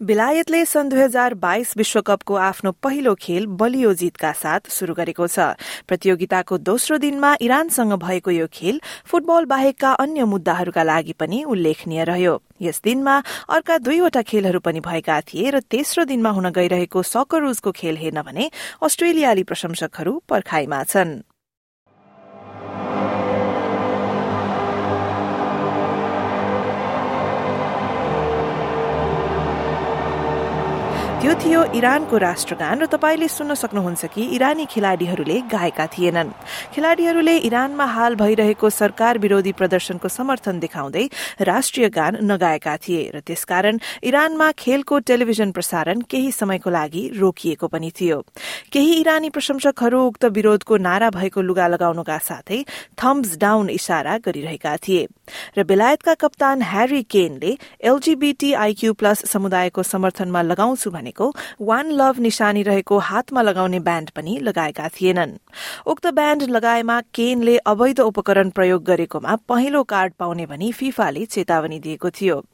बेलायतले सन् दुई हजार बाइस विश्वकपको आफ्नो पहिलो खेल बलियो जितका साथ शुरू गरेको छ। प्रतियोगिताको दोस्रो दिनमा इरानसँग भएको यो खेल फुटबल बाहेकका अन्य मुद्दाहरूका लागि पनि उल्लेखनीय रह्यो। यस दिनमा अर्का दुईवटा खेलहरू पनि भएका थिए र तेस्रो दिनमा हुन गइरहेको सकरुजको खेल हेर्न भने अस्ट्रेलियाली प्रशंसकहरू पर्खाइमा छन्। त्यो थियो इरानको राष्ट्रगान र तपाईँले सुन्न सक्नुहुन्छ कि इरानी खेलाड़ीहरूले गाएका थिएनन्। खेलाड़ीहरूले इरानमा हाल भइरहेको सरकार विरोधी प्रदर्शनको समर्थन देखाउँदै राष्ट्रिय गान नगाएका थिए र त्यसकारण इरानमा खेलको टेलिभिजन प्रसारण केही समयको लागि रोकिएको पनि थियो। केही इरानी प्रशंसकहरू उक्त विरोधको नारा भएको लुगा लगाउनुका साथै थम्स डाउन इशारा गरिरहेका थिए। र बेलायतका कप्तान ह्यारी केनले एलजीबीटी आइक्यू प्लस समुदायको समर्थनमा लगाउँछु भने भनेको वान लभ निशानी रहेको हातमा लगाउने ब्याण्ड पनि लगाएका थिएनन्। उक्त ब्याण्ड लगाएमा केनले अवैध उपकरण प्रयोग गरेकोमा पहिलो कार्ड पाउने भनी फिफाले चेतावनी दिएको थियो।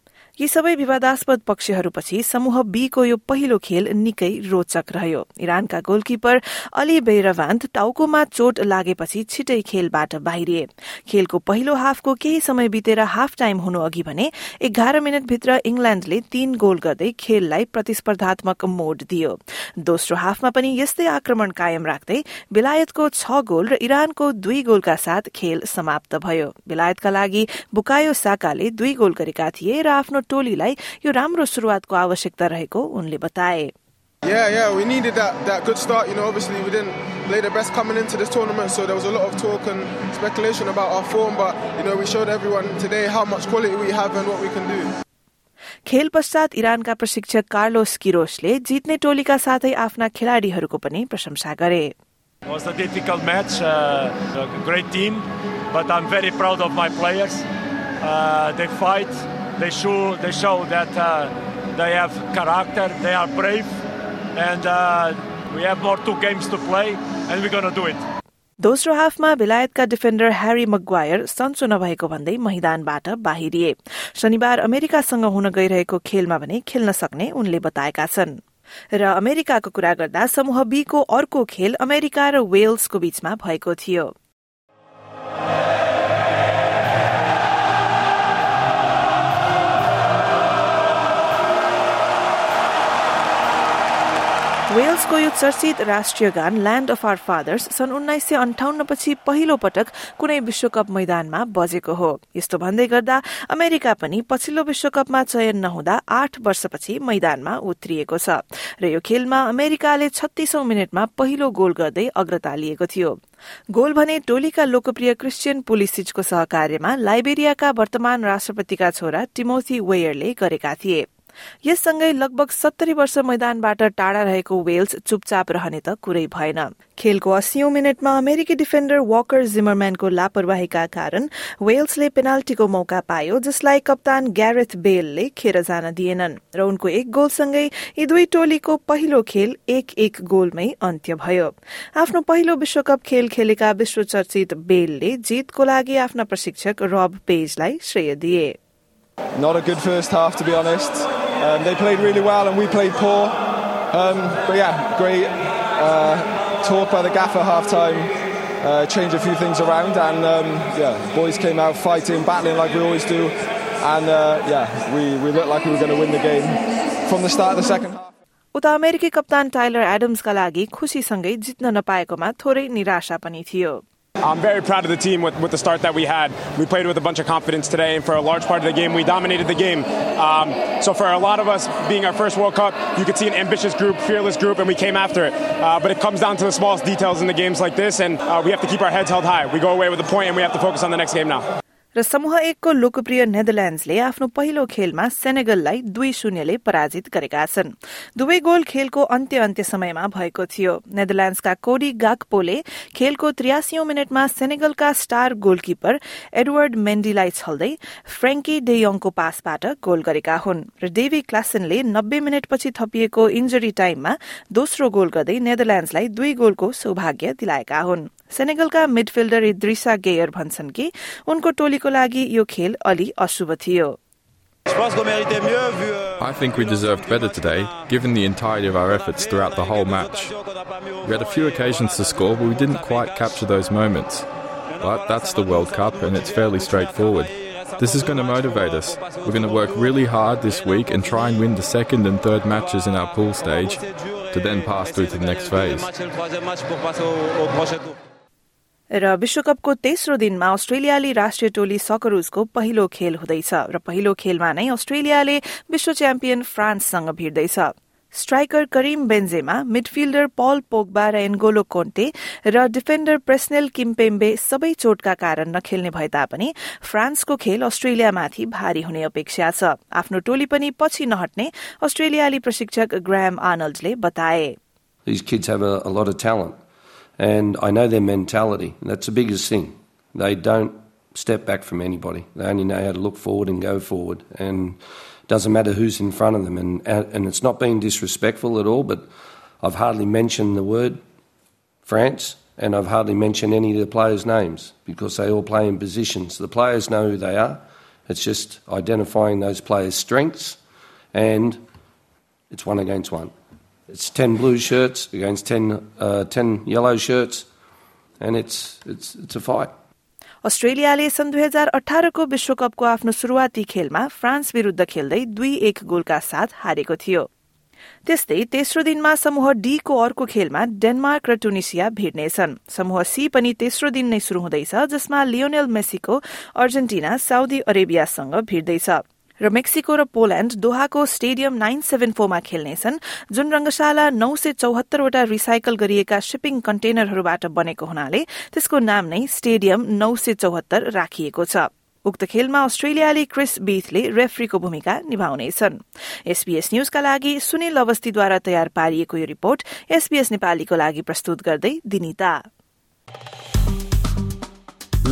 यी सबै विवादास्पद पक्षहरूपछि समूह बीको यो पहिलो खेल निकै रोचक रह्यो। इरानका गोलकिपर अली बेरवान्त टाउकोमा चोट लागेपछि छिटै खेलबाट बाहिरिए। खेलको पहिलो हाफको केही समय बितेर हाफ टाइम हुनु अघि भने एघार मिनटभित्र इंग्ल्याण्डले तीन गोल गर्दै खेललाई प्रतिस्पर्धात्मक मोड दियो। दोस्रो हाफमा पनि यस्तै आक्रमण कायम राख्दै बेलायतको छ गोल र इरानको दुई गोलका साथ खेल समाप्त भयो। बेलायतका लागि बुकायो साकाले दुई गोल गरेका थिए र आफ्नो टोलीलाई यो राम्रो सुरुवातको आवश्यकता रहेको उनले बताए Yeah, yeah, we needed that, that good start. You know, obviously we didn't play the best coming into this tournament, so there was a lot of talk and speculation about our form. But you know, we showed everyone today how much quality we have and what we can do. खेल पश्चात इरानका प्रशिक्षक Carlos किरोसले जित्ने टोलीका साथै आफ्ना खेलाड़ीहरूको पनि प्रशंसा गरे It was a difficult match, uh, a great team, but I'm very proud of my players. Uh, they fight, they show they show that uh, they have character, they are brave, and uh, we have more two games to play, and we're gonna do it. दोस्रो हाफमा बेलायतका defender Harry Maguire सन्चो नभएको भन्दै मैदानबाट बाहिरिए। शनिबार अमेरिकासँग हुन गइरहेको खेलमा भने खेल्न सक्ने उनले बताएका छन्। र अमेरिकाको कुरा गर्दा समूह बीको अर्को खेल अमेरिका र वेल्सको बीचमा भएको थियो। वेल्सको यो चर्चित राष्ट्रिय गान ल्याण्ड अफ आर फादर्स सन् उन्नाइस सय अन्ठाउन्न पछि पहिलो पटक कुनै विश्वकप मैदानमा बजेको हो। यस्तो भन्दै गर्दा अमेरिका पनि पछिल्लो विश्वकपमा चयन नहुँदा आठ वर्षपछि मैदानमा उत्रिएको छ र यो खेलमा अमेरिकाले छत्तीसौं मिनटमा पहिलो गोल गर्दै अग्रता लिएको थियो। गोल भने टोलीका लोकप्रिय क्रिस्चियन पुलिसिजको सहकार्यमा लाइबेरियाका वर्तमान राष्ट्रपतिका छोरा टिमोथी वेयरले गरेका थिए। यससँगै लगभग सत्तरी वर्ष मैदानबाट टाढा रहेको वेल्स चुपचाप रहने त कुरै भएन। खेलको अस्सीौं मिनटमा अमेरिकी डिफेन्डर वकर जिमरम्यानको लापरवाहीका कारण वेल्सले पेनाल्टीको मौका पायो जसलाई कप्तान ग्यारेथ बेलले खेर जान दिएनन् र उनको एक गोलसँगै यी दुई टोलीको पहिलो खेल एक एक गोलमै अन्त्य भयो। आफ्नो पहिलो विश्वकप खेल खेलेका विश्व चर्चित बेलले जितको लागि आफ्ना प्रशिक्षक रब पेजलाई श्रेय दिए। Not a good first half, to be honest. Um, they played really well and we played poor. Um, but yeah, great uh, talk by the gaffer half time. Uh, change a few things around and um, yeah, boys came out fighting, battling like we always do. And uh, yeah, we, we looked like we were going to win the game from the start of the second half. उता अमेरिकी कप्तान Tyler एडम्सका लागि खुसीसँगै जित्न नपाएकोमा थोरै निराशा पनि थियो I'm very proud of the team with, with the start that we had. We played with a bunch of confidence today, and for a large part of the game, we dominated the game. Um, so, for a lot of us being our first World Cup, you could see an ambitious group, fearless group, and we came after it. Uh, but it comes down to the smallest details in the games like this, and uh, we have to keep our heads held high. We go away with a point, and we have to focus on the next game now. र समूह एकको लोकप्रिय नेदरल्याण्डसले आफ्नो पहिलो खेलमा सेनेगललाई दुई शून्यले पराजित गरेका छन्। दुवै गोल खेलको अन्त्य अन्त्य समयमा भएको थियो। नेदरल्याण्डसका कोडी गाकपोले खेलको त्रियासी मिनटमा सेनेगलका स्टार गोलकिपर एडवर्ड मेन्डीलाई छल्दै फ्रेङ्की डेयोङको पासबाट गोल गरेका हुन् र डेभी क्लासनले नब्बे मिनटपछि थपिएको इन्जरी टाइममा दोस्रो गोल गर्दै नेदरल्याण्डसलाई दुई गोलको सौभाग्य दिलाएका हुन्। सेनेगलका मिडफिल्डर इद्रिसा गेयर भन्छन् कि उनको टोलीको लागि यो खेल अलि अशुभ थियो I think we deserved better today, given the entirety of our efforts throughout the whole match. We had a few occasions to score, but we didn't quite capture those moments. But that's the World Cup, and it's fairly straightforward. This is going to motivate us. We're going to work really hard this week and try and win the second and third matches in our pool stage to then pass through to the next phase. र विश्वकपको तेस्रो दिनमा अस्ट्रेलियाली राष्ट्रिय टोली सकरुजको पहिलो खेल हुँदैछ र पहिलो खेलमा नै अस्ट्रेलियाले विश्व च्याम्पियन फ्रान्ससँग भिड्दैछ। Striker Karim Benzema midfielder Paul Pogba र एन्गोलो कोन्टे र डिफेन्डर प्रेस्नेल किम्पेम्बे सबै चोटका कारण नखेल्ने भए तापनि फ्रान्सको खेल अस्ट्रेलियामाथि भारी हुने अपेक्षा छ। आफ्नो टोली पनि पछि नहट्ने अस्ट्रेलियाली प्रशिक्षक ग्राम आर्नल्डले बताए। And I know their mentality. That's the biggest thing. They don't step back from anybody. They only know how to look forward and go forward, and it doesn't matter who's in front of them. And and it's not being disrespectful at all, but I've hardly mentioned the word France, and I've hardly mentioned any of the players' names because they all play in positions. The players know who they are. It's just identifying those players' strengths, and it's one against one. It's 10 blue shirts against 10, uh, 10 yellow shirts, and it's, it's, it's a fight. अस्ट्रेलियाले सन् दुई हजार अठारको विश्वकपको आफ्नो शुरूआती खेलमा France विरूद्ध खेल्दै दुई एक गोलका साथ हारेको थियो। त्यस्तै तेस्रो दिनमा समूह डी को अर्को खेलमा डेनमार्क र टुनिसिया भिड्नेछन् समूह सी पनि तेस्रो दिन नै शुरू हुँदैछ जसमा लियोनेल मेसीको अर्जेन्टिना साउदी अरेबियासँग भिड्दैछ। र मेक्सिको र पोल्याण्ड दोहाको स्टेडियम नाइन सेभेन फोरमा खेल्नेछन् जुन रंगशाला नौ सय चौहत्तरवटा रिसाइकल गरिएका शिपिङ कन्टेनरहरूबाट बनेको हुनाले त्यसको नाम नै स्टेडियम नौ सय चौहत्तर राखिएको छ। उक्त खेलमा अस्ट्रेलियाली क्रिस बीथले रेफ्रीको भूमिका निभाउनेछन्। एसबीएस न्यूजका लागि सुनिल अवस्थीद्वारा तयार पारिएको यो रिपोर्ट एसबीएस नेपालीको लागि प्रस्तुत गर्दै दिनिता।